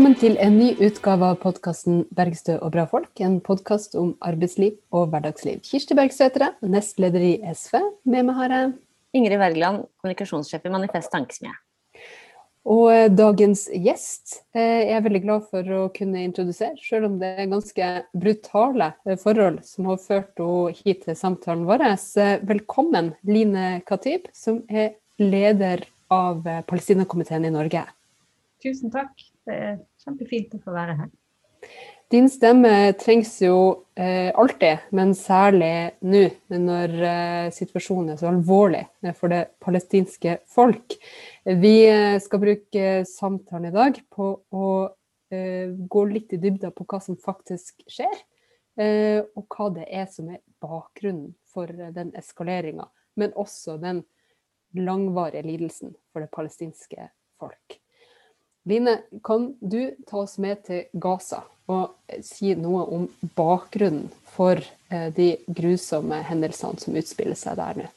Velkommen til en ny utgave av podkasten 'Bergstø og bra folk'. En podkast om arbeidsliv og hverdagsliv. Kirsti Bergstø heter jeg, nestleder i SV. Med meg har jeg Ingrid Wergeland, kommunikasjonssjef i Manifest Tankesmie. Og eh, dagens gjest jeg er veldig glad for å kunne introdusere, selv om det er ganske brutale eh, forhold som har ført henne hit til samtalen vår. Velkommen, Line Khatib, som er leder av Palestinakomiteen i Norge. Tusen takk. Det er kjempefint å få være her. Din stemme trengs jo eh, alltid, men særlig nå når eh, situasjonen er så alvorlig for det palestinske folk. Vi eh, skal bruke samtalen i dag på å eh, gå litt i dybda på hva som faktisk skjer, eh, og hva det er som er bakgrunnen for den eskaleringa, men også den langvarige lidelsen for det palestinske folk. Line, kan du ta oss med til Gaza og si noe om bakgrunnen for eh, de grusomme hendelsene som utspiller seg der nå?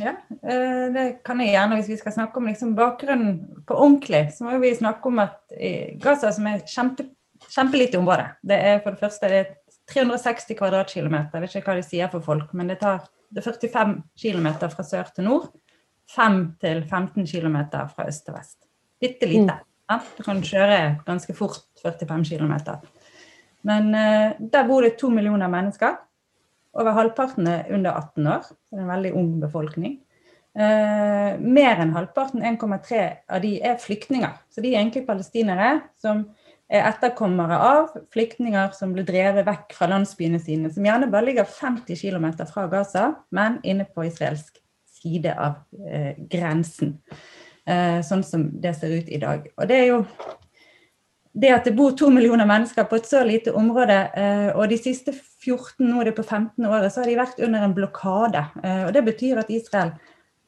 Ja, eh, det kan jeg gjerne. Hvis vi skal snakke om liksom bakgrunnen på ordentlig, så må vi snakke om at Gaza, som er kjempe, kjempelite område Det er for det første det er 360 kvadratkilometer. Jeg vet ikke hva de sier for folk, men det tar det 45 km fra sør til nord. 5 til 15 km fra øst til vest. Bitte lite. Ja, du kan kjøre ganske fort 45 km. Men uh, der bor det to millioner mennesker. Over halvparten er under 18 år, så det er en veldig ung befolkning. Uh, mer enn halvparten, 1,3 av de, er flyktninger. Så de er egentlig palestinere som er etterkommere av flyktninger som ble drevet vekk fra landsbyene sine, som gjerne bare ligger 50 km fra Gaza, men inne på israelsk side av uh, grensen. Eh, sånn som det ser ut i dag. Og det er jo det at det bor to millioner mennesker på et så lite område, eh, og de siste 14, nå er det på 15 året, så har de vært under en blokade. Eh, og det betyr at Israel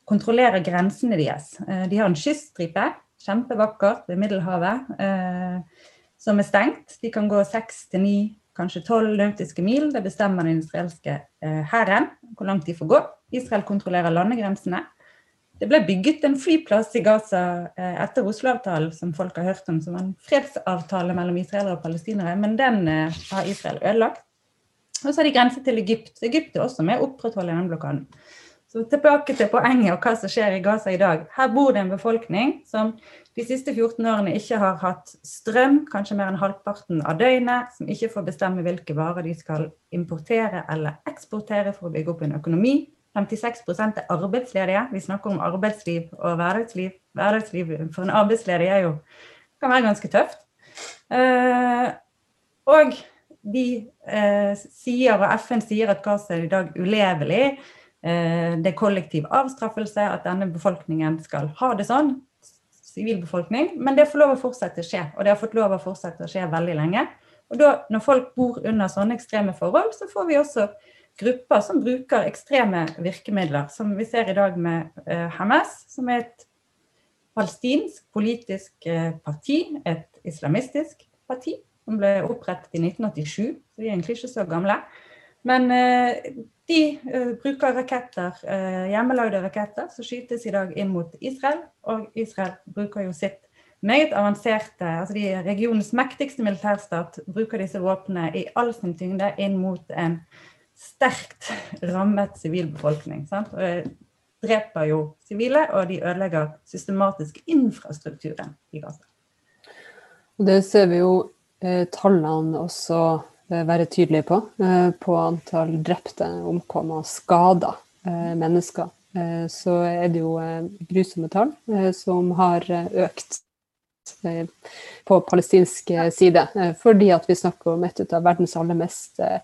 kontrollerer grensene deres. De har en kyststripe, kjempevakkert ved Middelhavet, som er stengt. De kan gå seks til ni, kanskje tolv nautiske mil. Det bestemmer den israelske hæren hvor langt de får gå. Israel kontrollerer landegrensene. Det ble bygget en flyplass i Gaza eh, etter Oslo-avtalen, som folk har hørt om, som en fredsavtale mellom israelere og palestinere, men den eh, har Israel ødelagt. Og så har de grense til Egypt. Egypt er også med å opprettholde den blokaden. Så tilbake til poenget og hva som skjer i Gaza i dag. Her bor det en befolkning som de siste 14 årene ikke har hatt strøm, kanskje mer enn halvparten av døgnet, som ikke får bestemme hvilke varer de skal importere eller eksportere for å bygge opp en økonomi 56% er arbeidsledige. Vi snakker om arbeidsliv og hverdagsliv. Hverdagsliv for en arbeidsledig er jo, kan være ganske tøft. Eh, og de eh, sier, og FN sier at Gaza er i dag ulevelig. Eh, det er kollektiv avstraffelse at denne befolkningen skal ha det sånn. Sivilbefolkning. Men det får lov å fortsette å skje, og det har fått lov å fortsette å skje veldig lenge. Og da, når folk bor under sånne ekstreme forhold, så får vi også grupper som bruker ekstreme virkemidler, som vi ser i dag med eh, Hamas, som er et palestinsk politisk eh, parti, et islamistisk parti, som ble opprettet i 1987, så de er egentlig ikke så gamle. Men eh, de bruker raketter, hjemmelagde raketter, som skytes i dag inn mot Israel. Og Israel bruker jo sitt meget avanserte altså de Regionens mektigste militærstat bruker disse våpnene i all sin tyngde inn mot en sterkt rammet sivilbefolkning. Sant? Og dreper jo sivile, og de ødelegger systematisk infrastrukturen i Gaza. Det ser vi jo eh, tallene også eh, være tydelige på. Eh, på antall drepte, omkomne og skada eh, mennesker. Eh, så er det jo eh, grusomme tall som har økt på palestinsk side. fordi at vi snakker om et av verdens aller mest Eh,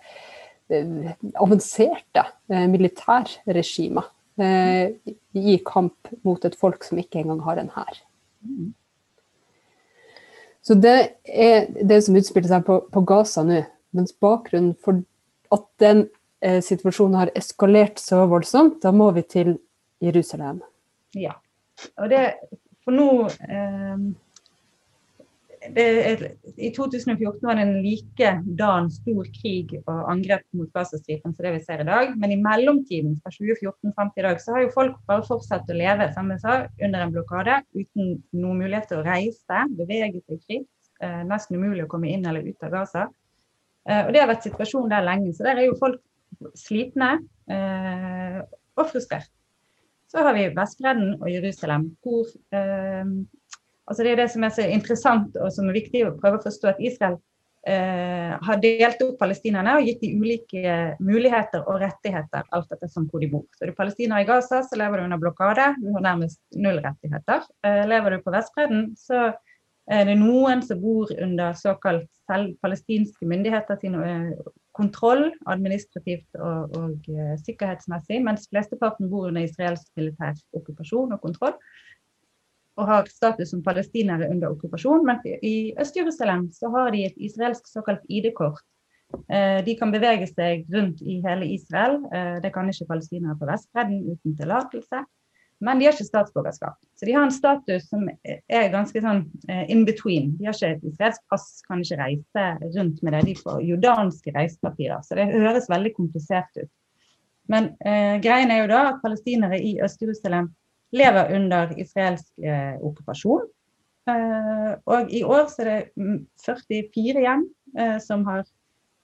avanserte eh, militærregimer eh, i kamp mot et folk som ikke engang har en hær. Så det er det som utspiller seg på, på Gaza nå. Mens bakgrunnen for at den eh, situasjonen har eskalert så voldsomt, da må vi til Jerusalem. Ja. Og det, for nå eh, det, I 2014 var det en likedan stor krig og angrep mot Gazastripen som det vi ser i dag. Men i mellomtiden, fra 2014 frem til i dag, så har jo folk bare fortsatt å leve som jeg sa, under en blokade uten noen mulighet til å reise, bevege seg fritt. Eh, nesten umulig å komme inn eller ut av Gaza. Eh, og Det har vært situasjonen der lenge. Så der er jo folk slitne eh, og frustrert. Så har vi Vestbredden og Jerusalem, hvor eh, altså Det er det som er så interessant og som er viktig å prøve å forstå, at Israel eh, har delt opp palestinerne og gitt de ulike muligheter og rettigheter alt etter som hvor de bor. Så er du palestiner i Gaza, så lever du under blokade, du har nærmest null rettigheter. Eh, lever du på Vestbredden, så er det noen som bor under såkalt selv palestinske myndigheter sin eh, kontroll, administrativt og, og uh, sikkerhetsmessig, mens flesteparten bor under israelsk militær okkupasjon og kontroll. Og har status som palestinere under okkupasjon. Men i Øst-Jerusalem så har de et israelsk såkalt ID-kort. Uh, de kan bevege seg rundt i hele Israel. Uh, det kan ikke palestinere på Vestbredden uten tillatelse. Men de har ikke statsborgerskap. Så de har en status som er ganske sånn eh, in between. De har ikke et israelsk pass, kan ikke reise rundt med det. De får jordanske reisepapirer. Så det høres veldig komplisert ut. Men eh, greien er jo da at palestinere i Øst-Jerusalem lever under israelsk eh, okkupasjon. Eh, og i år så er det 44 hjem eh, som har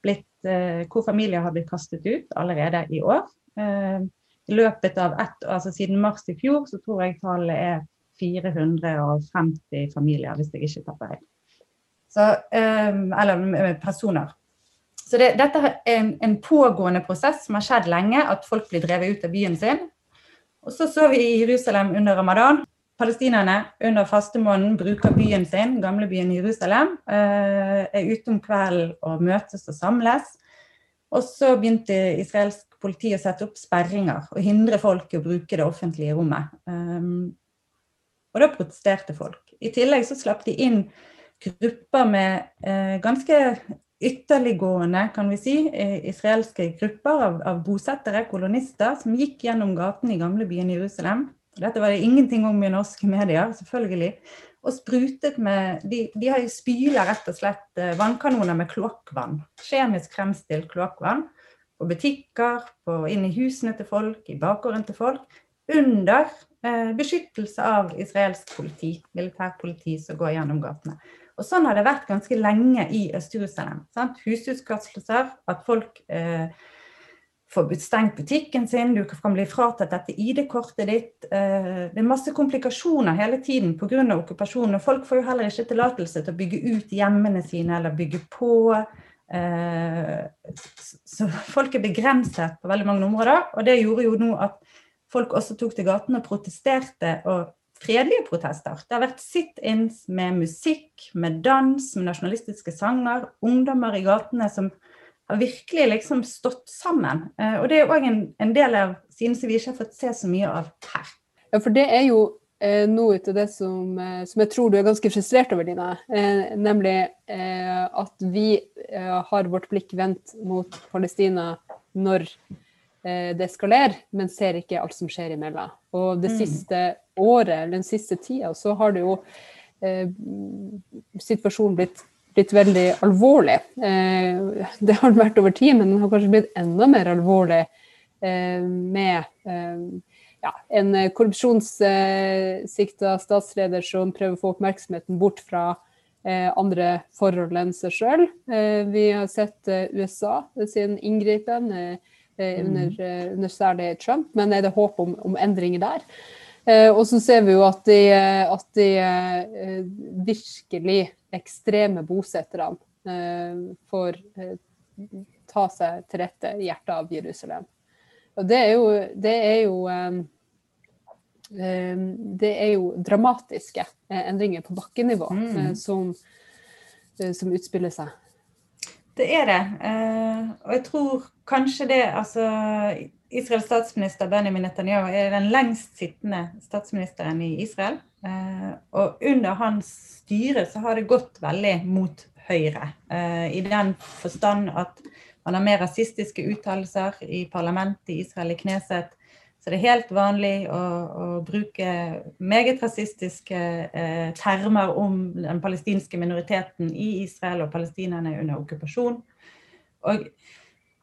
blitt, eh, hvor familier har blitt kastet ut allerede i år. Eh, i løpet av ett altså Siden mars i fjor så tror jeg tallet er 450 familier, hvis jeg ikke tar feil. Um, eller personer. Så det, dette er en, en, pågående prosess som har skjedd lenge, at folk blir drevet ut av byen sin. Og så så vi i Jerusalem under ramadan. Palestinerne under fastemåneden bruker byen sin, gamlebyen Jerusalem. Uh, er ute om kvelden og møtes og samles. Og så begynte israelsk politi å sette opp sperringer og hindre folk i å bruke det offentlige rommet. Um, og da protesterte folk. I tillegg så slapp de inn grupper med eh, ganske ytterliggående, kan vi si, israelske grupper av, av, bosettere, kolonister, som gikk gjennom gatene i gamlebyen Jerusalem. Dette var det ingenting om i norske medier, selvfølgelig. Og sprutet med De, de har spyla rett og slett eh, vannkanoner med kloakkvann. Kjemisk fremstilt kloakkvann på butikker, på, inn i husene til folk, i bakgården til folk, under eh, beskyttelse av israelsk politi, militærpoliti som går gjennom gatene. Og Sånn har det vært ganske lenge i Øst-Jerusalem. Husutkastelser, at folk eh, får stengt butikken sin, du kan bli fratatt dette ID-kortet ditt. Eh, det er masse komplikasjoner hele tiden pga. okkupasjonen. og Folk får jo heller ikke tillatelse til å bygge ut hjemmene sine eller bygge på. Eh, så folk er begrenset på veldig mange områder. Og det gjorde jo nå at folk også tok til gatene og protesterte. og fredelige protester. Det har vært sit-ins med musikk, med dans, med nasjonalistiske sanger. Ungdommer i gatene som har virkelig liksom stått sammen. Eh, og det er òg en, en, del av siden som vi ikke har fått se så mye av her. Ja, for det er jo eh, noe av det som, eh, som, jeg tror du er ganske frustrert over, Dina. Eh, nemlig eh, at vi eh, har vårt blikk vendt mot Palestina når det eskalerer, men ser ikke alt som skjer imellom. Og det mm. siste året, eller den siste tida, så har det jo situasjonen blitt blitt veldig alvorlig. det har den vært over tid, men den har kanskje blitt enda mer alvorlig med ja, en eh, korrupsjonssikta statsleder som prøver å få oppmerksomheten bort fra eh, andre forhold enn seg sjøl. Eh, vi har sett USA sin inngripen under, mm. under, særlig Trump, men er det håp om, om endringer der? og så ser vi jo at de, at de virkelig ekstreme bosetterne får ta seg til rette i hjertet av Jerusalem. Og det er jo, det er jo det er jo dramatiske eh, endringer på bakkenivå mm. Eh, som, eh, som, utspiller seg. Det er det. Og jeg tror kanskje det altså Israels statsminister Benjamin Netanyahu er den lengst sittende statsministeren i Israel. Og under hans styre så har det gått veldig mot høyre. I den forstand at man har mer rasistiske uttalelser i parlamentet i Israel i Kneset Så det er helt vanlig å, å bruke meget rasistiske eh, termer om den palestinske minoriteten i Israel og palestinerne under okkupasjon. Og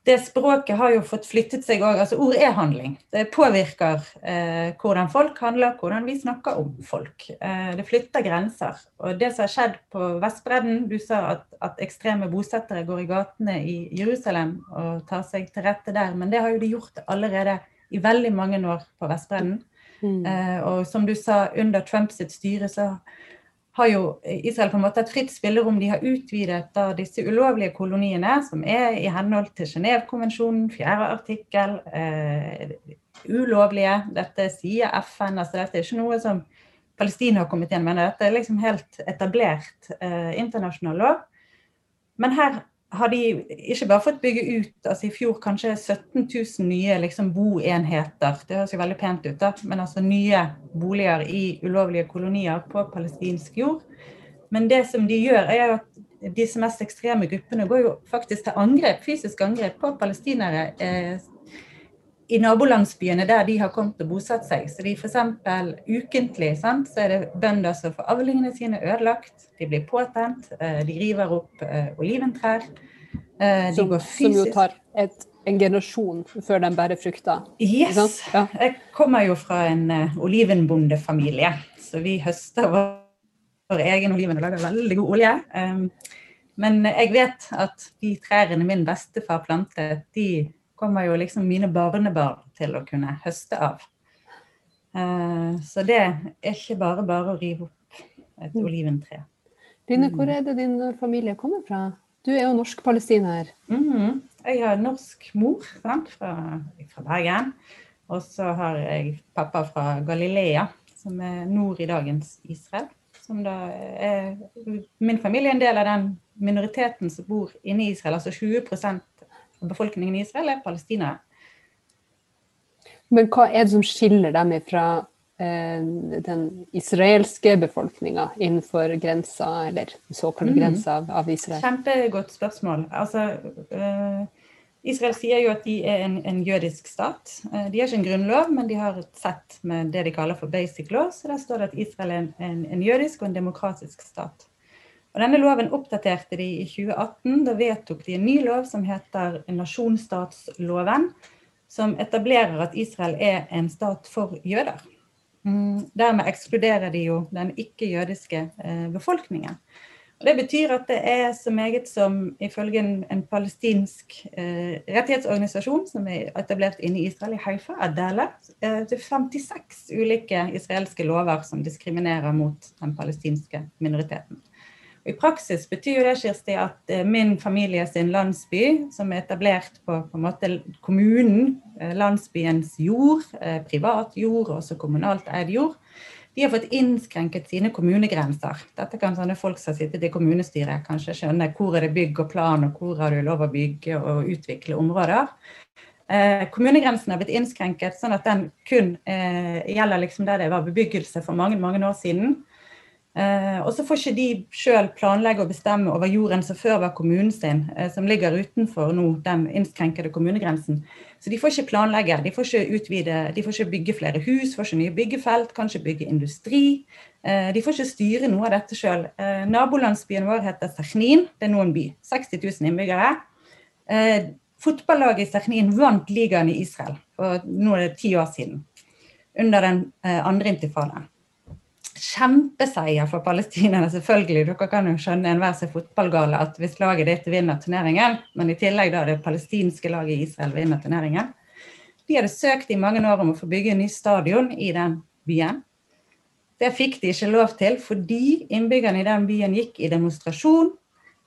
det språket har jo fått flyttet seg òg. Altså ord er handling. Det påvirker eh, hvordan folk handler, hvordan vi snakker om folk. Eh, det flytter grenser. Og det som har skjedd på Vestbredden Du sa at, at, ekstreme bosettere går i gatene i Jerusalem og tar seg til rette der, men det har jo de gjort allerede i veldig mange år på Vestbredden. Mm. Eh, og som du sa, under Trumps styre så har jo Israel på en måte et fritt spillerom. De har utvidet da disse ulovlige koloniene, som er i henhold til Genévekonvensjonen, fjerde artikkel, eh, ulovlige. Dette sier FN. altså Dette er ikke noe som Palestina-komiteen mener. Dette er liksom helt etablert eh, internasjonal lov. Men her har de ikke bare fått bygge ut altså i fjor kanskje 17 000 nye liksom, boenheter. Det høres jo veldig pent ut, da, men altså nye boliger i ulovlige kolonier på palestinsk jord. Men det som de gjør, er at disse mest ekstreme gruppene går jo faktisk til angrep, fysisk angrep på palestinere eh, i nabolandsbyene der de har kommet og bosatt seg. Så de f.eks. ukentlig sant, så er det bønder som får avlingene sine ødelagt. De blir påtent. Eh, de river opp eh, oliventrær. Eh, de som, går fysisk. Som jo tar et, en generasjon før de bærer frukter. Yes. Ja. Jeg kommer jo fra en olivenbondefamilie, så vi høster vår, egen oliven og lager veldig god olje. Men jeg vet at de trærne min bestefar plantet, de kommer jo liksom mine barnebarn til å kunne høste av. Uh, så det er ikke bare bare å rive opp et mm. oliventre. Line, hvor er det din familie kommer fra? Du er jo norsk-palestiner. Mm -hmm. Jeg har norsk mor sant, fra, fra Bergen. Og så har jeg pappa fra Galilea, som er nord i dagens Israel. Er Min familie er en del av den minoriteten som bor inne i Israel, altså 20 befolkningen i Israel er palestinere. Men hva er det som skiller dem fra eh, den israelske befolkninga innenfor grensa, eller såkalte mm. grensa av, av, Israel? Kjempegodt spørsmål. Altså, eh, Israel sier jo at de er en, en jødisk stat. Eh, de har ikke en grunnlov, men de har et sett med det de kaller for basic law. Så der står det at Israel er en, en, en jødisk og en demokratisk stat. Og denne loven oppdaterte de i 2018. Da vedtok de en ny lov som heter nasjonsstatsloven, som etablerer at Israel er en stat for jøder. Mm, dermed ekskluderer de jo den ikke-jødiske eh, befolkningen. Og det betyr at det er så meget som ifølge en, palestinsk eh, rettighetsorganisasjon som er etablert inne i Israel, i Haifa, Adela, til det er 56 ulike israelske lover som diskriminerer mot den palestinske minoriteten. I praksis betyr jo det Kirsti, at eh, min familie sin landsby, som er etablert på, på måte kommunen, eh, landsbyens jord, eh, privat jord og også kommunalt eid jord, de har fått innskrenket sine kommunegrenser. Dette kan sånne folk som sitter i kommunestyret kanskje skjønne. Hvor er det bygg og plan, og hvor har du lov å bygge og utvikle områder? Eh, kommunegrensen har blitt innskrenket sånn at den kun eh, gjelder liksom der det var bebyggelse for mange mange år siden. Eh, og så får ikke de sjøl planlegge og bestemme over jorden som før var kommunen sin, eh, som ligger utenfor nå den innskrenkede kommunegrensen. Så de får ikke planlegge, de får ikke utvide, de får ikke bygge flere hus, får ikke nye byggefelt, kan ikke bygge industri. Eh, de får ikke styre noe av dette sjøl. Nabolandsbyen vår heter Sechnin, det er nå en by. 60 000 innbyggere. Fotballaget i Sechnin vant ligaen i Israel for nå er det ti år siden, under den andre intifadaen kjempeseier for palestinerne, selvfølgelig. Dere kan jo skjønne enhver som fotballgale at hvis laget ditt vinner turneringen, men i tillegg da det palestinske laget i Israel vinner turneringen De hadde søkt i mange år om å få bygge en ny stadion i den byen. Det fikk de ikke lov til fordi innbyggerne i den byen gikk i demonstrasjon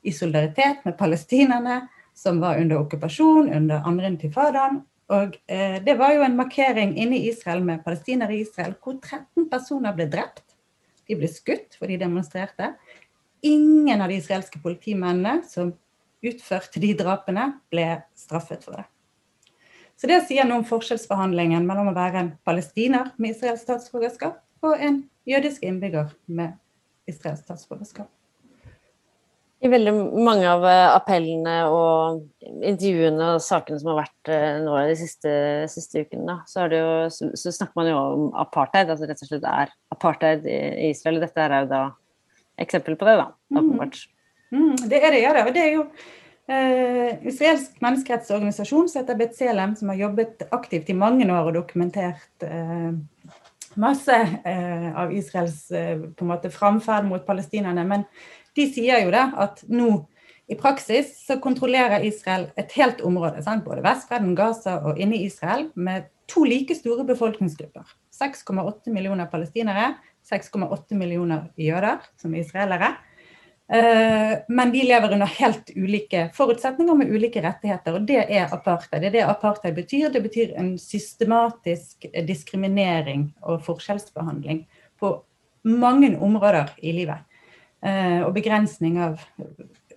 i solidaritet med palestinerne som var under okkupasjon under andre intifadaen. Og eh, det var jo en markering inne i Israel med palestinere i Israel hvor 13 personer ble drept de ble skutt, for de demonstrerte. Ingen av de israelske politimennene som utførte de drapene, ble straffet for det. Så det sier noe om forskjellsbehandlingen mellom å være en palestiner med israelsk statsborgerskap og en jødisk innbygger med israelsk statsborgerskap. I veldig mange av eh, appellene og intervjuene og sakene som har vært eh, nå de siste, siste ukene, så, jo, så, så, snakker man jo om apartheid. Altså rett og slett er apartheid i Israel. Dette er jo da eksempel på det, da. Åpenbart. Mm. Mm, det er det, ja. Det er jo eh, israelsk menneskerettsorganisasjon som heter Betzelem, som har jobbet aktivt i mange år og dokumentert eh, masse eh, av Israels eh, på en måte framferd mot palestinerne. Men de sier jo det at nå i praksis så kontrollerer Israel et helt område, sant? både Vestbredden, Gaza og inne i Israel, med to like store befolkningsgrupper. 6,8 millioner palestinere, 6,8 millioner jøder, som er israelere. Eh, men de lever under helt ulike forutsetninger med ulike rettigheter, og det er apartheid. Det er det apartheid betyr. Det betyr en systematisk diskriminering og forskjellsbehandling på mange områder i livet. Eh, og begrensning av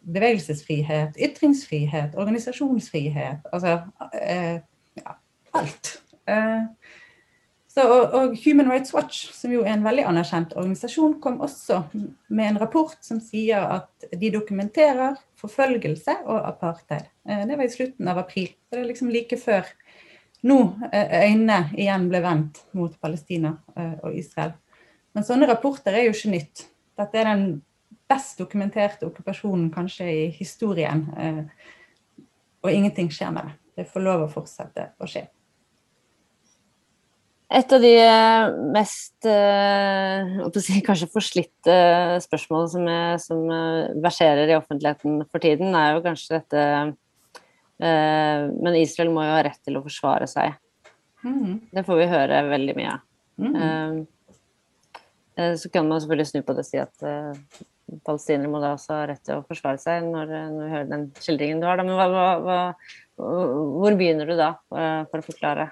bevegelsesfrihet, ytringsfrihet, organisasjonsfrihet. Altså eh, ja, alt. Eh, så, og, og, Human Rights Watch, som jo er en veldig anerkjent organisasjon, kom også med en rapport som sier at de dokumenterer forfølgelse og apartheid. Det var i slutten av april. Så det er liksom like før nå øynene igjen ble vendt mot Palestina og Israel. Men sånne rapporter er jo ikke nytt. Dette er den best dokumenterte okkupasjonen kanskje i historien. Eh, og ingenting skjer med det. Det får lov å fortsette å skje. Et av de eh, mest si, kanskje forslitte spørsmålene som, som, verserer i offentligheten for tiden, er jo kanskje dette Men Israel må jo ha rett til å forsvare seg. Mm. Det får vi høre veldig mye av. Mm. Så kan man selvfølgelig snu på det og si at palestinere må da også ha rett til å forsvare seg når, når vi hører den skildringen du har. Da. Men hva, hva, hva, hvor begynner du da, for å forklare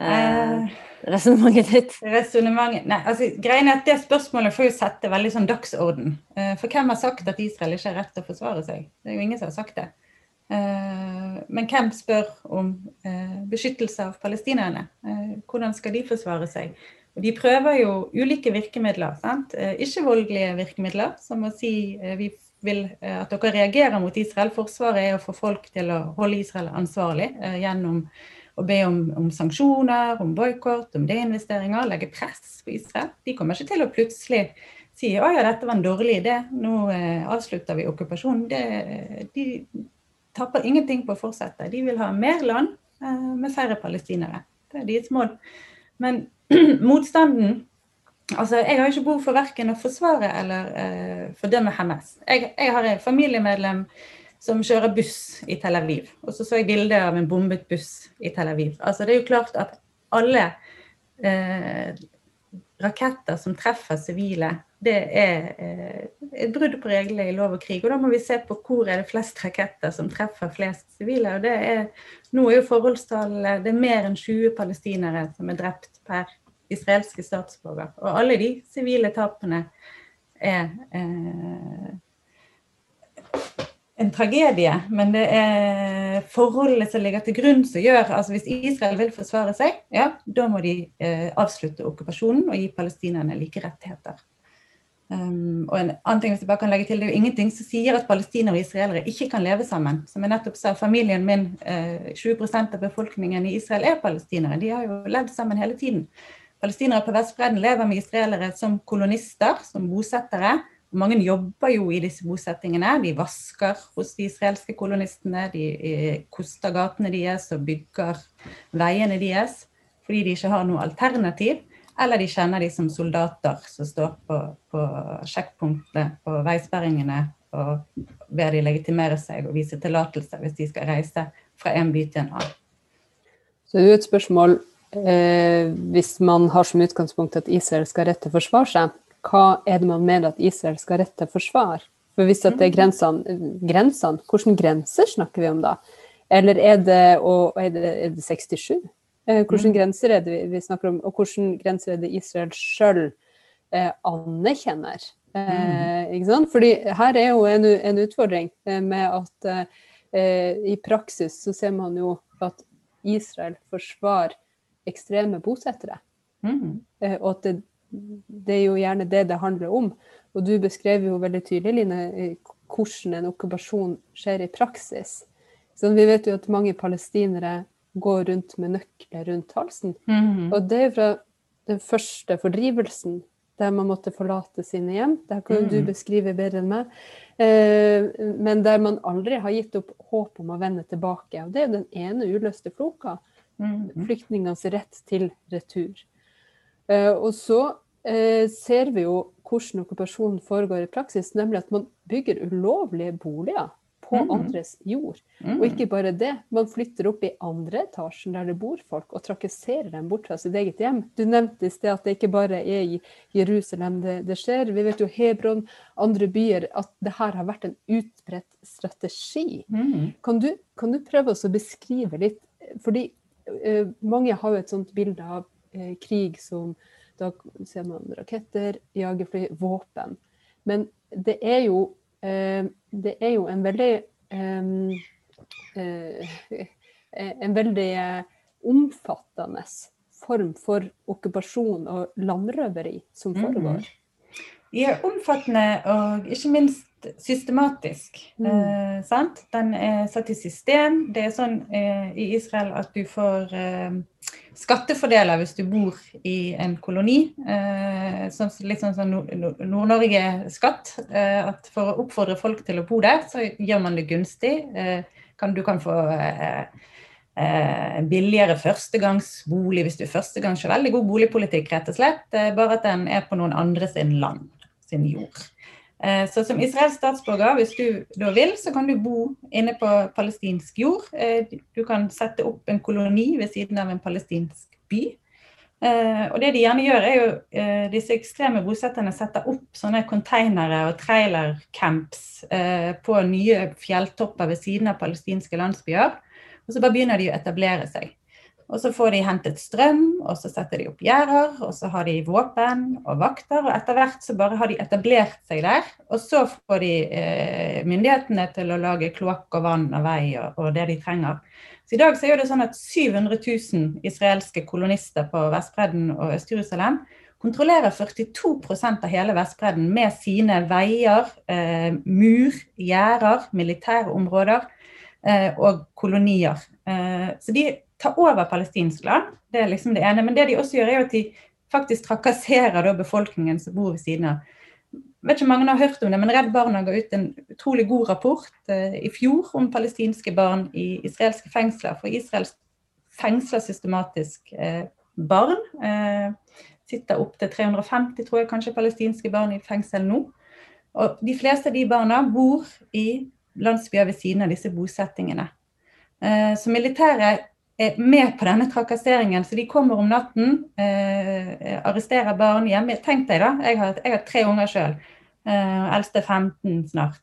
eh, eh resonnementet ditt? Resonnementet Nei, altså greien er at det spørsmålet får jo sette veldig sånn dagsorden. Eh, for hvem har sagt at Israel ikke har rett til å forsvare seg? Det er jo ingen som har sagt det. Eh, men hvem spør om eh, beskyttelse av palestinerne? Eh, hvordan skal de forsvare seg? De prøver jo ulike virkemidler. Sant? Eh, ikke-voldelige virkemidler, som å si eh, vi vil eh, at dere reagerer mot Israel. Forsvaret er å få folk til å holde Israel ansvarlig gjennom å be om, om sanksjoner, om boikott, om deinvesteringer, legge press på Israel. De kommer ikke til å plutselig si å ja, dette var en dårlig idé, nå avslutter vi okkupasjonen. De taper ingenting på å fortsette. De vil ha mer land med færre palestinere. Det er deres mål. Men motstanden Altså, Jeg har ikke behov for verken å forsvare eller eh, fordømme Hamas. Jeg, jeg, har en familiemedlem som kjører buss i Tel Aviv. Og så så jeg bilde av en bombet buss i Tel Aviv. Altså, Det er jo klart at alle eh, raketter som treffer sivile, det er eh, et brudd på reglene i lov og krig. Og da må vi se på hvor er det flest raketter som treffer flest sivile. Og det er, nå er jo forholdstallet det er mer enn 20 palestinere som er drept per israelske statsborger. Og alle de sivile tapene er eh, en tragedie, men det er forholdet som ligger til grunn som gjør altså Hvis Israel vil forsvare seg, ja, da må de eh, avslutte okkupasjonen og gi palestinerne like rettigheter. Um, og en annen ting hvis jeg bare kan legge til, Det er jo ingenting som sier at palestinere og israelere ikke kan leve sammen. Som jeg nettopp sa, familien min, eh, 20% av befolkningen i Israel er palestinere. De har jo levd sammen hele tiden. Palestinere på Vestbredden lever med israelere som kolonister, som bosettere. Mange jobber jo i disse bosettingene. De vasker hos de israelske kolonistene. De koster gatene deres og bygger veiene deres fordi de ikke har noe alternativ. Eller de kjenner de som soldater som står på, på sjekkpunktene på veisperringene og ber de legitimere seg og vise tillatelse hvis de skal reise fra en by til en annen. Så det er jo et spørsmål eh, hvis man har som utgangspunkt at Israel skal rett til å forsvare seg, hva er det man mener at Israel skal rett til forsvar? For hvis det er grensene, grensene, hvilke grenser snakker vi om da? Eller er det, og, er det, er det 67? Eh, hvilke mm. grenser er det vi snakker om, og hvilke grenser er det Israel sjøl eh, anerkjenner? Eh, mm. ikke sant? Fordi her er jo en, en utfordring eh, med at eh, i praksis så ser man jo at Israel forsvarer ekstreme bosettere. Mm. Eh, og at det, det, er jo gjerne det det handler om. Og du beskrev jo veldig tydelig, Line, hvordan en okkupasjon skjer i praksis. Så vi vet jo at mange palestinere går rundt med nøkler rundt halsen. Mhm. Og det er fra den første fordrivelsen, der man måtte forlate sine hjem. Det kan du Mhm. beskrive bedre enn meg. Eh, men der man aldri har gitt opp håp om å vende tilbake. Og det er den ene uløste floka. Mhm. Flyktningenes rett til retur. Eh, og så eh, ser vi jo hvordan okkupasjonen foregår i praksis, nemlig at man bygger ulovlige boliger på mm. andres jord. Og ikke bare det, man flytter opp i andre etasjen der det bor folk, og trakasserer dem bort fra sitt eget hjem. Du nevnte i sted at det ikke bare er i Jerusalem det, det skjer. Vi vet jo Hebron, andre byer, at det her har vært en utbredt strategi. Mm. Kan du, kan du prøve å beskrive litt? Fordi uh, mange har jo et sånt bilde av uh, krig som Da ser man raketter, jagerfly, våpen. Men det er jo, det er jo en veldig eh, eh, En veldig eh, omfattende form for okkupasjon og landrøveri som Mhm. foregår. De Ja, omfattende og ikke minst systematisk. Mm. Eh, sant? Den er satt i system. Det er sånn eh, i Israel at du får eh, skattefordeler hvis du bor i en koloni. Eh, sånn, litt sånn som Nord- Nord-Norge-skatt. Eh, at for å oppfordre folk til å bo der, så gjør man det gunstig. Eh, kan, du kan få eh, billigere førstegangsbolig hvis du er førstegangs. Veldig god boligpolitikk, rett og slett. Bare at den er på noen andre sin land, sin jord. Eh, Så som israelsk statsborger, hvis du da vil, så kan du bo inne på palestinsk jord. Eh, Du kan sette opp en koloni ved siden av en palestinsk by. Eh, Og det de gjerne gjør, er jo disse ekstreme bosetterne setter opp sånne konteinere og trailercamps på nye fjelltopper ved siden av palestinske landsbyer. Og så bare begynner de å etablere seg. Og så får de hentet strøm, og så setter de opp gjerder, og så har de våpen og vakter. Og etter hvert så bare har de etablert seg der. Og så får de eh, myndighetene til å lage kloakk og vann og vei og, og det de trenger. Så i dag så er det sånn at 700 000 israelske kolonister på Vestbredden og Øst-Jerusalem kontrollerer 42% av hele Vestbredden med sine veier, eh, mur, gjerder, militære områder eh, og kolonier. Eh, så de tar over palestinsk land, det er liksom det ene. Men det de også gjør, er at de faktisk trakasserer befolkningen som bor ved siden av. Jeg vet ikke om mange har hørt om det, men Redd Barna ga ut en utrolig god rapport eh, i fjor om palestinske barn i israelske fengsler. For Israel fengsler systematisk eh, barn. Eh, sitter opptil 350 tror jeg, kanskje palestinske barn i fengsel nå. Og de fleste av de barna bor i landsbyer ved siden av disse bosettingene. Eh, så militæret med på denne trakasseringen, så de kommer om natten, eh, arresterer barn hjemme. Tenk deg da, jeg har, jeg har tre unger sjøl. Eh, eldste 15 snart.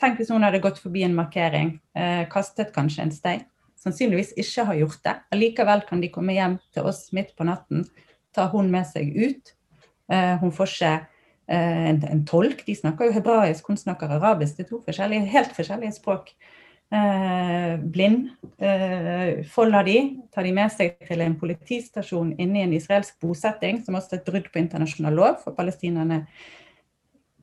Tenk hvis noen hadde gått forbi en markering, eh, kastet kanskje en stein. Sannsynligvis ikke har gjort det. Allikevel kan de komme hjem til oss midt på natten, ta hun med seg ut. Eh, hun får ikke eh, en, en tolk. De snakker jo hebraisk, hun snakker arabisk. Det er to forskjellige, helt forskjellige språk. Eh, blind. Eh, folder de, tar de med seg til en politistasjon inne i en israelsk bosetting, som også er et brudd på internasjonal lov, for palestinerne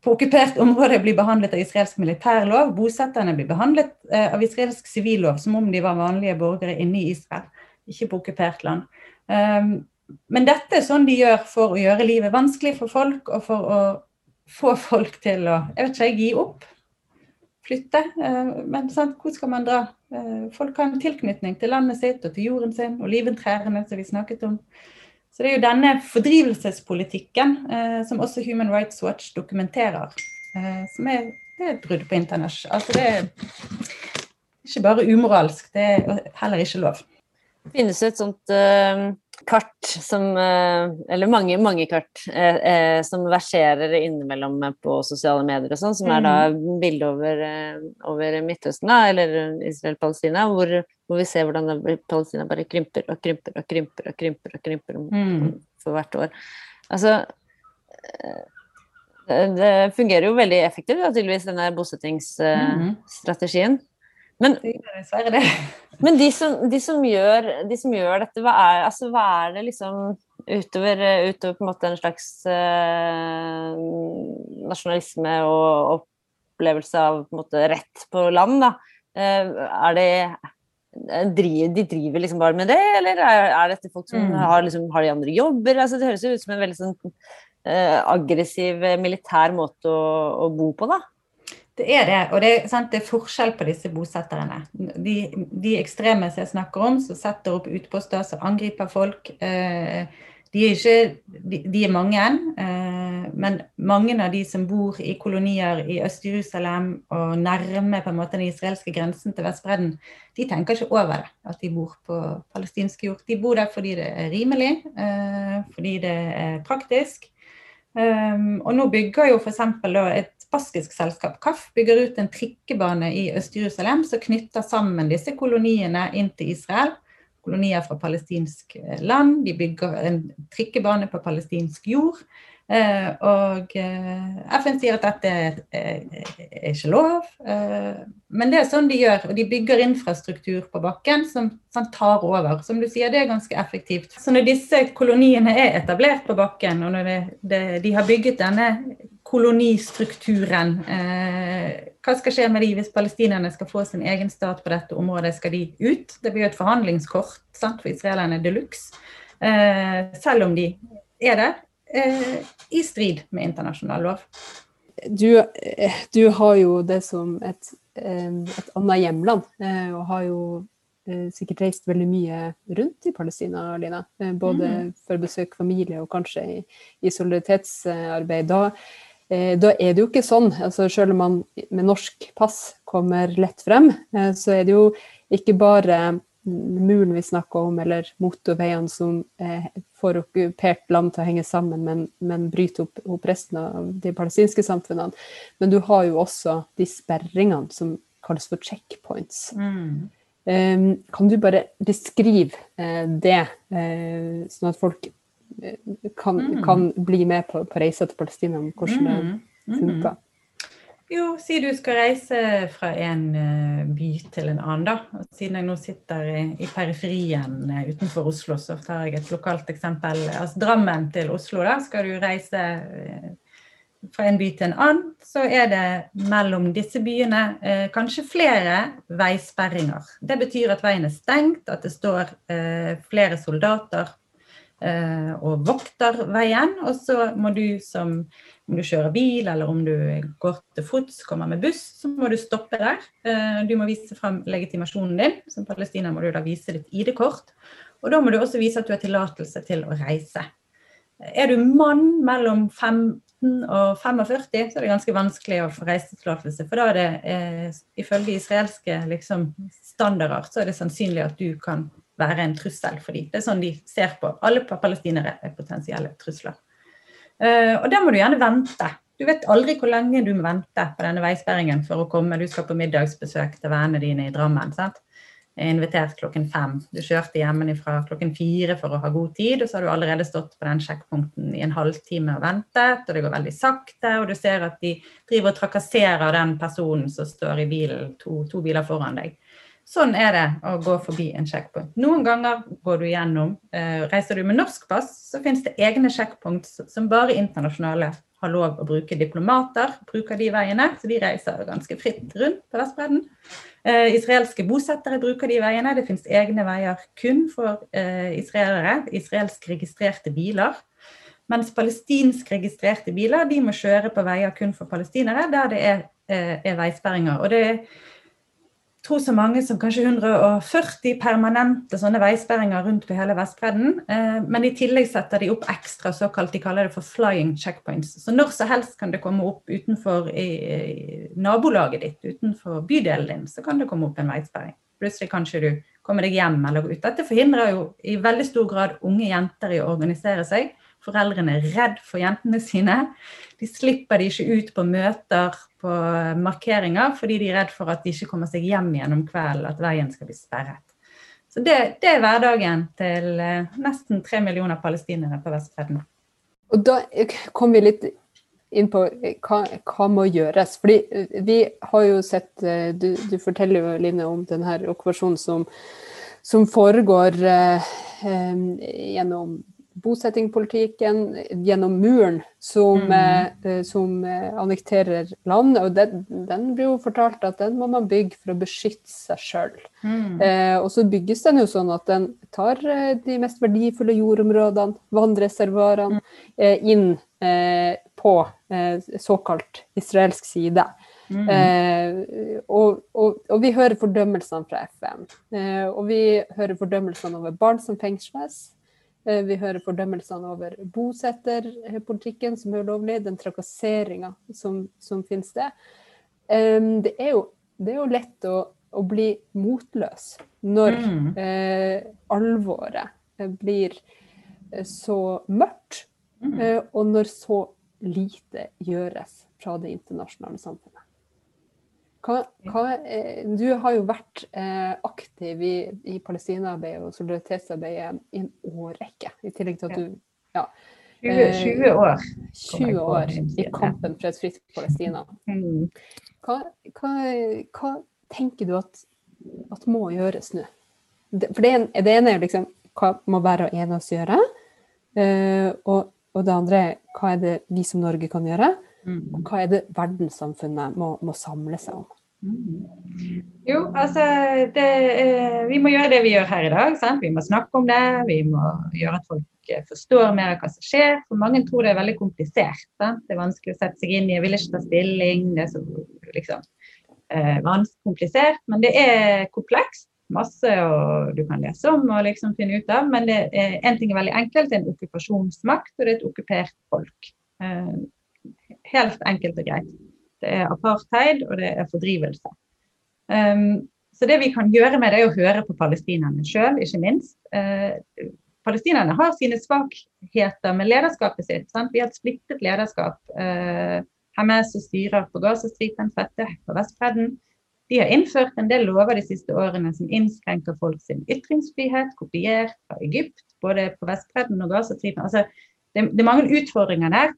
på okkupert område blir behandlet av israelsk militærlov. Bosetterne blir behandlet eh, av israelsk sivillov, som om de var vanlige borgere inne i Israel, ikke på okkupert land. Um, men dette er sånn de gjør for å gjøre livet vanskelig for folk, og for å få folk til å jeg vet ikke, gi opp. Flytte. Eh, men sant, hvor skal man dra? Eh, folk har en tilknytning til landet sitt og til jorden sin, og oliventrærne som vi snakket om. Så det er jo denne fordrivelsespolitikken eh, som også Human Rights Watch dokumenterer, som er, et brudd på internasjonal Altså det er ikke bare umoralsk, det er heller ikke lov. Finnes det et sånt eh, kart som eh, Eller mange, mange kart eh, eh, som verserer innimellom på sosiale medier og sånn, som er da bilde over, eh, over Midtøsten, da, eller Israel-Palestina, hvor, hvor vi ser hvordan Palestina bare krymper og krymper og krymper og krymper og krymper Mm. for hvert år. Altså det, fungerer jo veldig effektivt, da, tydeligvis, denne bosettingsstrategien. Mm Det det. men de som, de som, gjør, de som gjør dette, hva er, altså, hva er det liksom utover, utover på en måte en slags eh, nasjonalisme og, opplevelse av på en måte, rett på land, da. Er det de driver liksom bare med det, eller er, er dette folk som mm. har, liksom, har, de andre jobber? Altså, det høres jo ut som en veldig sånn eh, aggressiv militær måte å, å, bo på, da. Det er det, og det det er forskjell på disse bosetterne. De, de, ekstreme som jeg snakker om, som setter opp utposter, som angriper folk. Uh, de er, ikke, de, de er mange, eh, men mange av de som bor i kolonier i Øst-Jerusalem og nærme på en måte den israelske grensen til Vestbredden, de tenker ikke over det, at de bor på palestinsk jord. De bor der fordi det er rimelig, eh, fordi det er praktisk. Um, og nå bygger jo f.eks. et baskisk selskap, KAF, bygger ut en trikkebane i Øst-Jerusalem som knytter sammen disse koloniene inn til Israel kolonier fra palestinsk eh, land. De bygger en trikkebane på palestinsk jord. Eh, og eh, FN sier at dette er ikke lov. Men det er sånn de gjør. Og de bygger infrastruktur på bakken som, som tar over. Som du sier, det er ganske effektivt. Så når disse koloniene er etablert på bakken, og når det, det, de har bygget denne kolonistrukturen. Eh, hva skal skje med de hvis palestinerne skal få sin egen stat på dette området? Skal de ut? Det blir jo et forhandlingskort sant, for israelerne de luxe. Eh, selv om de er det eh, i strid med internasjonal lov. Du, du, har jo det som et, et annet hjemland, og har jo sikkert reist veldig mye rundt i Palestina, Lina. Både mm. for å besøke familie og kanskje i, i solidaritetsarbeid. Da da er det jo ikke sånn. altså Selv om man med norsk pass kommer lett frem, eh, så er det jo ikke bare muren vi snakker om, eller motorveiene som eh, får okkupert land til å henge sammen, men, men bryter opp, opp, resten av de palestinske samfunnene. Men du har jo også de sperringene som kalles for checkpoints. Mm. Kan du bare beskrive det, sånn at folk kan, mm. kan bli med på, på reisa til Palestina, om hvordan det mm. Mm. funker. Jo, si du skal reise fra en uh, by til en annen, da. Siden jeg nå sitter i, i periferien uh, utenfor Oslo, så tar jeg et lokalt eksempel. Altså Drammen til Oslo, da. Skal du reise uh, fra en by til en annen, så er det mellom disse byene kanskje flere veisperringer. Det betyr at veien er stengt, at det står flere soldater Eh, og vokter veien. Og så må du som om du kjører bil eller om du går til fots, kommer med buss, så må du stoppe der. Eh, du må vise fram legitimasjonen din. Som palestiner må du da vise ditt ID-kort. Og da må du også vise at du har tillatelse til å reise. Er du mann mellom 15 og 45, så er det ganske vanskelig å få reisetillatelse. For da er det eh, ifølge israelske liksom, standarder så er det sannsynlig at du kan være en trussel for dem. Det er sånn de ser på. Alle palestinere er potensielle trusler. Uh, og der må du gjerne vente. Du vet aldri hvor lenge du må vente på denne veisperringen for å komme. Du skal på middagsbesøk til vennene dine i Drammen. sant? Er invitert klokken fem. Du kjørte hjemmefra klokken fire for å ha god tid, og så har du allerede stått på den sjekkpunkten i en halvtime og ventet, og det går veldig sakte, og du ser at de driver og trakasserer den personen som står i bilen to, to biler foran deg. Sånn er det å gå forbi en sjekkpunkt. Noen ganger går du gjennom. Eh, reiser du med norsk pass, så finnes det egne sjekkpunkt som bare internasjonale har lov å bruke. Diplomater bruker de veiene, så de reiser ganske fritt rundt på Vestbredden. Eh, israelske bosettere bruker de veiene. Det finnes egne veier kun for eh, israelere. Israelsk registrerte biler. Mens palestinsk registrerte biler de må kjøre på veier kun for palestinere, der det er, er veisperringer. Og det er tror så mange som kanskje 140 permanente sånne veisperringer rundt på hele Vestbredden. Eh, men i tillegg setter de opp ekstra såkalt, de kaller det for flying checkpoints. Så når som helst kan det komme opp utenfor nabolaget ditt, utenfor bydelen din, så kan det komme opp en veisperring. Plutselig kanskje du kommer deg hjem eller ut. Dette forhindrer jo i veldig stor grad unge jenter i å organisere seg. Foreldrene er redd for jentene sine. De slipper de ikke ut på møter, på markeringer, fordi de er redd for at de ikke kommer seg hjem igjen om kvelden, at veien skal bli sperret. Så det, det er hverdagen til eh, nesten tre millioner palestinere på Vestbredden. Og da kom vi litt inn på eh, hva, hva må gjøres. Fordi eh, vi har jo sett Du, du forteller jo, Line, om denne okkupasjonen som, som foregår eh, gjennom bosettingpolitikken gjennom muren som, mm. som annekterer land. Og den, den, blir jo fortalt at den må man bygge for å beskytte seg sjøl. Mm. Eh, og så bygges den jo sånn at den tar de mest verdifulle jordområdene, vannreservoarene, mm. eh, inn eh, på såkalt israelsk side. Mm. Eh, og, og, og, vi hører fordømmelsene fra FN. Eh, og vi hører fordømmelsene over barn som fengsles. Eh, vi hører fordømmelsene over bosetterpolitikken som er ulovlig, den trakasseringa som, som finnes det. det, er jo, det er jo lett å, å bli motløs når mm. Eh, alvoret eh, blir eh, så mørkt, mm. og når så lite gjøres fra det internasjonale samfunnet. Hva, hva, du har jo vært eh, aktiv i, i Palestina-arbeidet og solidaritetsarbeidet i en årrekke, i tillegg til at du ja, 20, 20 eh, år. 20 år i kampen for et fritt Palestina. Mm. Hva, hva, tenker du at, at må gjøres nå? For det, det, ene er jo liksom hva må hver og en av oss gjøre? Og, og, det andre er hva er det vi som Norge kan gjøre? Mm. Og hva er det verdenssamfunnet må, må samle seg om? Mm. Jo, altså det, Vi må gjøre det vi gjør her i dag. Sant? Vi må snakke om det. Vi må gjøre at folk eh, forstår mer av hva som skjer. For mange tror det er veldig komplisert. Sant? Det er vanskelig å sette seg inn i. Jeg vil ikke ta stilling. Det er så liksom, eh, komplisert. Men det er komplekst. Masse og du kan lese om og liksom finne ut av. Men én ting er veldig enkelt. Det er en okkupasjonsmakt, og det er et okkupert folk. Eh, Helt enkelt og greit. Det er apartheid, og det er fordrivelse. Um, så det vi kan gjøre med det, er å høre på palestinerne sjøl, ikke minst. Uh, palestinerne har sine svakheter med lederskapet sitt. Sant? Vi har et splittet lederskap. Uh, Hamas styrer på Gazastripen, Fette på Vestbredden. De har innført en del lover de siste årene som innskrenker folks ytringsfrihet, kopiert fra Egypt, både på Vestbredden og Gazastripen. Altså, det, det, er mange utfordringer der.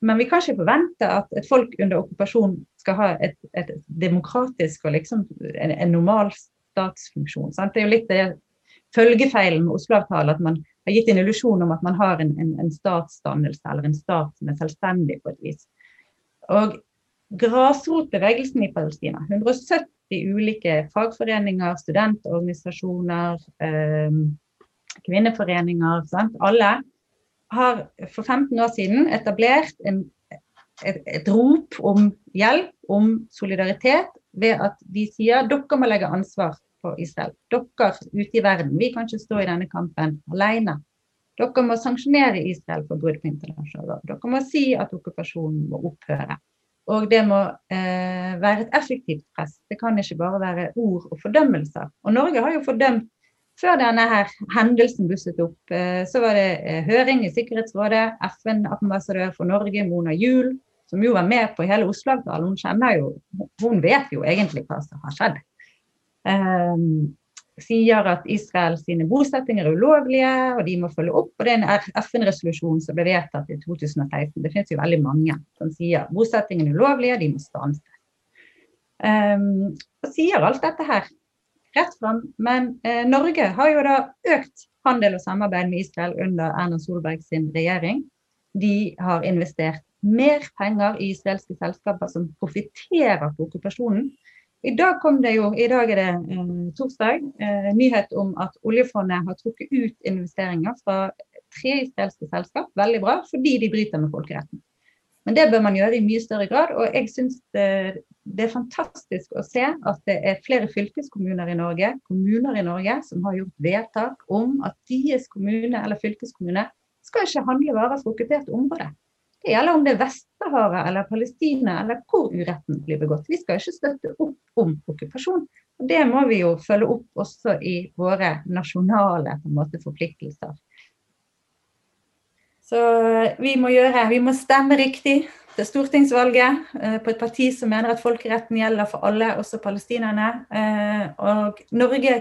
Men vi kan ikke forvente at et folk under okkupasjon skal ha et, et demokratisk og liksom en, en normal statsfunksjon. Sant? Det er jo litt det følgefeilen med Oslo-avtalen at man har gitt en illusjon om at man har en, en, en statsdannelse eller en stat som er selvstendig på et vis. Og grasrotbevegelsen i Palestina, 170 ulike fagforeninger, studentorganisasjoner, eh, kvinneforeninger, sant? alle har for 15 år siden etablert en, et, et, rop om hjelp, om solidaritet, ved at de sier dere må legge ansvar på Israel. Dere ute i verden. Vi kan ikke stå i denne kampen alene. Dere må sanksjonere Israel for brudd på internasjonal lov. Dere må si at okkupasjonen må opphøre. Og det må eh, være et effektivt press. Det kan ikke bare være ord og fordømmelser. Og Norge har jo fordømt før denne her hendelsen blusset opp, eh, så var det eh, høring i Sikkerhetsrådet. FN-ambassadør for Norge, Mona Juel, som jo var med på hele Oslo-avtalen. Hun kjenner jo Hun vet jo egentlig hva som har skjedd. Um, sier at Israel sine bosettinger er ulovlige, og de må følge opp. og Det er en FN-resolusjon som ble vedtatt i 2016. Det finnes jo veldig mange som sier bosettingene er ulovlige, de må stanse. Um, og sier alt dette her rett fram. Men eh, Norge har jo da økt handel og samarbeid med Israel under Erna Solberg sin regjering. De har investert mer penger i israelske selskaper som profitterer på okkupasjonen. I dag jo, i dag er det eh, torsdag, eh, nyhet om at oljefondet har trukket ut investeringer fra tre israelske selskap, veldig bra, fordi de bryter med folkeretten. Men det bør man gjøre i mye større grad. Og jeg syns det, det, er fantastisk å se at det er flere fylkeskommuner i Norge, kommuner i Norge, som har gjort vedtak om at deres kommune eller fylkeskommune skal ikke handle varer fra okkupert område. Det gjelder om det er Vest-Sahara eller Palestina eller hvor uretten blir begått. Vi skal ikke støtte opp om okkupasjon. Og Det må vi jo følge opp også i våre nasjonale måte, forpliktelser. Så vi må gjøre, vi må stemme riktig til stortingsvalget eh, på et parti som mener at folkeretten gjelder for alle, også palestinerne. Eh, og Norge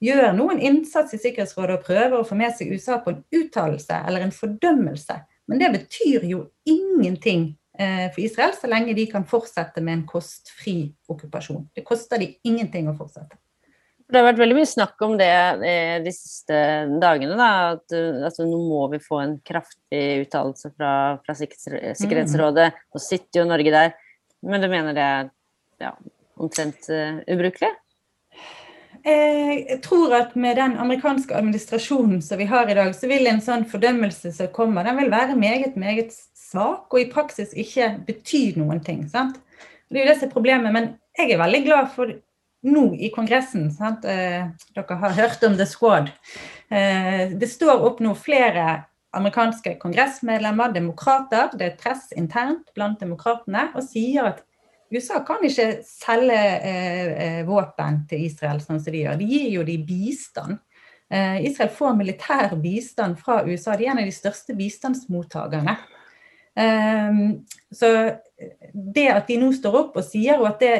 gjør noen innsats i Sikkerhetsrådet og prøver å få med seg USA på en uttalelse eller en fordømmelse. Men det betyr jo ingenting eh, for Israel så lenge de kan fortsette med en kostfri okkupasjon. Det koster de ingenting å fortsette. Det har vært veldig mye snakk om det de siste dagene. Da, at altså, nå må vi få en kraftig uttalelse fra, fra Sikkerhetsrådet. Mm. Nå sitter jo Norge der. Men du mener det er ja, omtrent uh, ubrukelig? Jeg tror at med den amerikanske administrasjonen som vi har i dag, så vil en sånn fordømmelse som kommer, den vil være meget, meget svak og i praksis ikke bety noen ting. sant? Det er jo det som er problemet. Men jeg er veldig glad for nå i Kongressen. Sant? Eh, dere har hørt om The Squad. Eh, det står opp nå flere amerikanske kongressmedlemmer, demokrater, det er press internt blant demokratene, og sier at USA kan ikke selge eh, våpen til Israel sånn som de gjør. De gir jo de bistand. Israel får militær bistand fra USA. De er en av de største bistandsmottakerne. Så det at de nå står opp og sier at det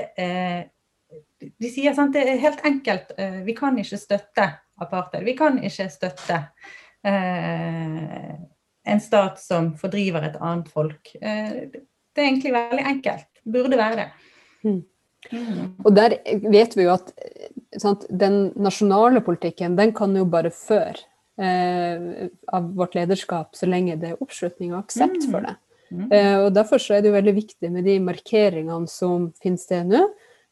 De sier sant, det er helt enkelt. Eh, vi kan ikke støtte apartheid. Vi kan ikke støtte en stat som fordriver et annet folk. det er egentlig veldig enkelt burde være det. Mm. Mm. Og der vet vi jo at sant, den nasjonale politikken, den kan jo bare føre eh, av vårt lederskap så lenge det er oppslutning og aksept for det. Mm. Eh, og Derfor så er det jo veldig viktig med de markeringene som finner sted nå.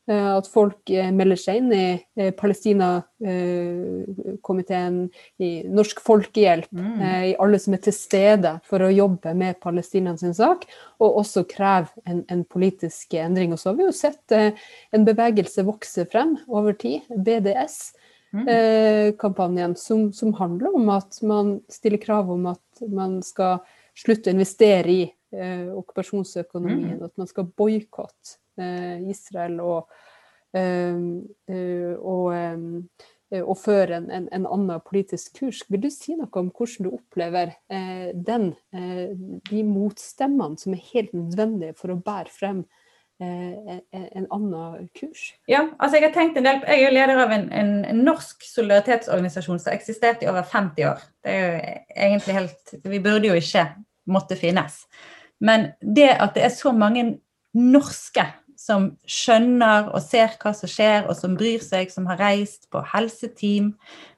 Eh, at folk eh, melder seg inn i eh, Palestina-komiteen, i Norsk Folkehjelp, mm. i alle som er til stede for å jobbe med Palestinas sak, og også kreve en, en politisk endring. Og så har vi jo sett en bevegelse vokse frem over tid, BDS-kampanjen, mm. som, som, handler om at man stiller krav om at man skal slutte å investere i okkupasjonsøkonomien, mm. at man skal boikotte Eh, Israel og, eh, eh, og, og føre en, en, en, annen politisk kurs. Vil du si noe om hvordan du opplever den, de motstemmene som er helt nødvendige for å bære frem en annen kurs? Ja, altså jeg har tenkt en del, jeg er leder av en, en norsk solidaritetsorganisasjon som har eksistert i over 50 år. Det er jo egentlig helt, Vi burde jo ikke måtte finnes. Men det at det er så mange norske som skjønner og ser hva som skjer, og som bryr seg, som har reist på helseteam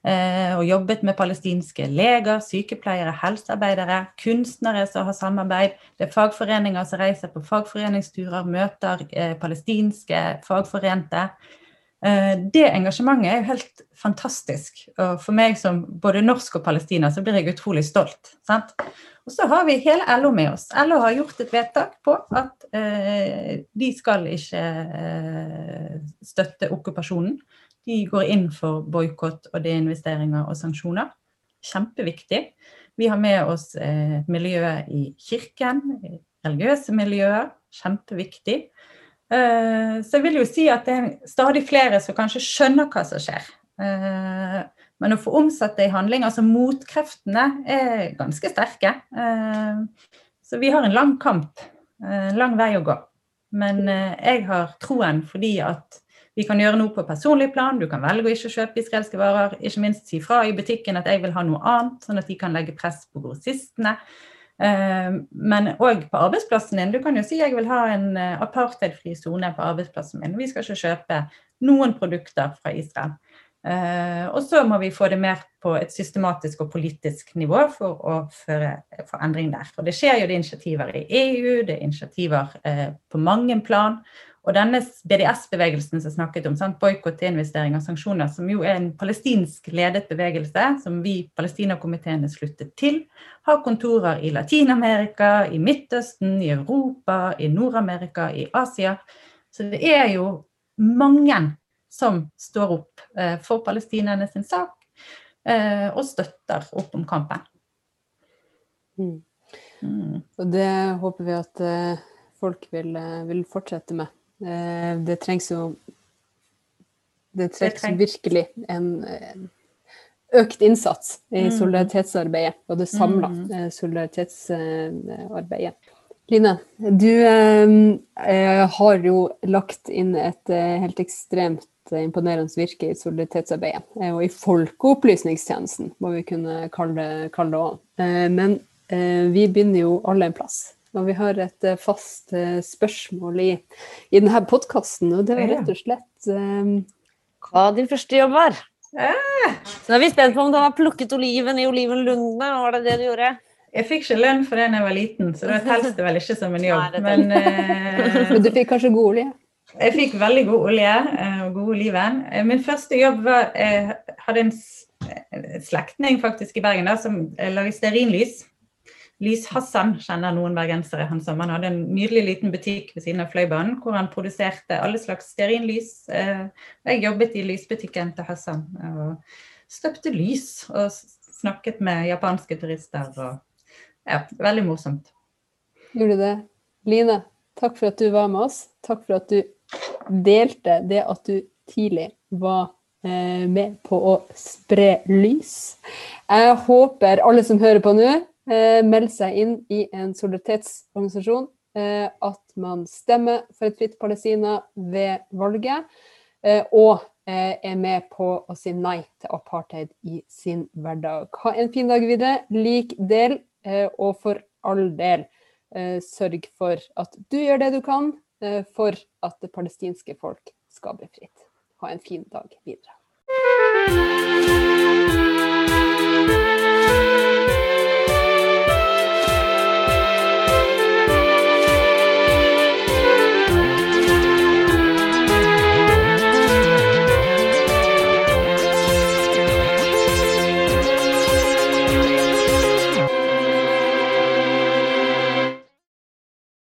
eh, og jobbet med palestinske leger, sykepleiere, helsearbeidere, kunstnere som har samarbeid. Det er fagforeninger som reiser på fagforeningsturer, møter eh, palestinske fagforente. Eh, det engasjementet er jo helt fantastisk. Og for meg som både norsk og palestiner, så blir jeg utrolig stolt. Sant? Og så har vi hele LO med oss. LO har gjort et vedtak på at eh, de skal ikke eh, støtte okkupasjonen. De går inn for boikott og deinvesteringer og sanksjoner. Kjempeviktig. Vi har med oss eh, miljøet i kirken, religiøse miljøer. Kjempeviktig. Eh, så jeg vil jo si at det er stadig flere som kanskje skjønner hva som skjer. Eh, men å få omsatt det i handling, altså motkreftene, er ganske sterke. Eh, så vi har en lang kamp, en lang vei å gå. Men jeg har troen fordi at vi kan gjøre noe på personlig plan. Du kan velge å ikke kjøpe israelske varer. Ikke minst si fra i butikken at jeg vil ha noe annet, sånn at de kan legge press på grossistene. Eh, men òg på arbeidsplassen din. Du kan jo si jeg vil ha en apartheidfri sone på arbeidsplassen min. Vi skal ikke kjøpe noen produkter fra Israel. Uh, og så må vi få det mer på et systematisk og politisk nivå for å føre for endring der. Og det skjer jo det initiativer i EU, det er initiativer uh, på mange plan. Og denne BDS-bevegelsen som snakket om, boikott, investering og sanksjoner, som jo er en palestinsk ledet bevegelse, som vi Palestinakomiteen er sluttet til, har kontorer i Latin-Amerika, i Midtøsten, i Europa, i Nord-Amerika, i Asia. Så det er jo mange som står opp eh, for palestinerne sin sak, eh, og støtter opp om kampen. Mm. Mm. Og det håper vi at eh, folk vil, vil, fortsette med. Det trengs jo Det trengs, det trengs. virkelig en, en, økt innsats i mm. solidaritetsarbeidet, og det samla mm. solidaritetsarbeidet. Line, du eh, har jo lagt inn et eh, helt ekstremt imponerende virke i solidaritetsarbeidet. Eh, og i folkeopplysningstjenesten, må vi kunne kalle det òg. Eh, men eh, vi begynner jo alle en plass. Og vi har et fast spørsmål i, i denne podkasten, og det er rett og slett hva din første jobb var. Så nå er vi spent på om du har plukket oliven i olivenlundene. Var det det du gjorde? Jeg fikk ikke lønn for det da jeg var liten, så da telles det vel ikke som en jobb. Nei, Men eh, Men du fikk kanskje god olje? jeg fikk veldig god olje eh, og god oliven. Eh, Min første jobb var Jeg hadde en slektning faktisk i Bergen da, som eh, laget stearinlys. Lys-Hassan kjenner noen bergensere. Han som han hadde en nydelig liten butikk ved siden av Fløibanen hvor han produserte alle slags stearinlys. Eh, Jeg jobbet i lysbutikken til Hassan og støpte lys og snakket med japanske turister. og ja, Veldig morsomt. Gjorde du det? Line, takk for at du var med oss. Takk for at du delte det at du tidlig var eh, med på å spre lys. Jeg håper alle som hører på nå, eh, melde seg inn i en solidaritetsorganisasjon. Eh, at man stemmer for et fritt Palestina ved valget. Eh, og eh, er med på å si nei til apartheid i sin hverdag. Ha en fin dag videre. Lik del, eh, og for all del eh, sørg for at du gjør det du kan for at det palestinske folk skal bli fritt. Ha en fin dag videre.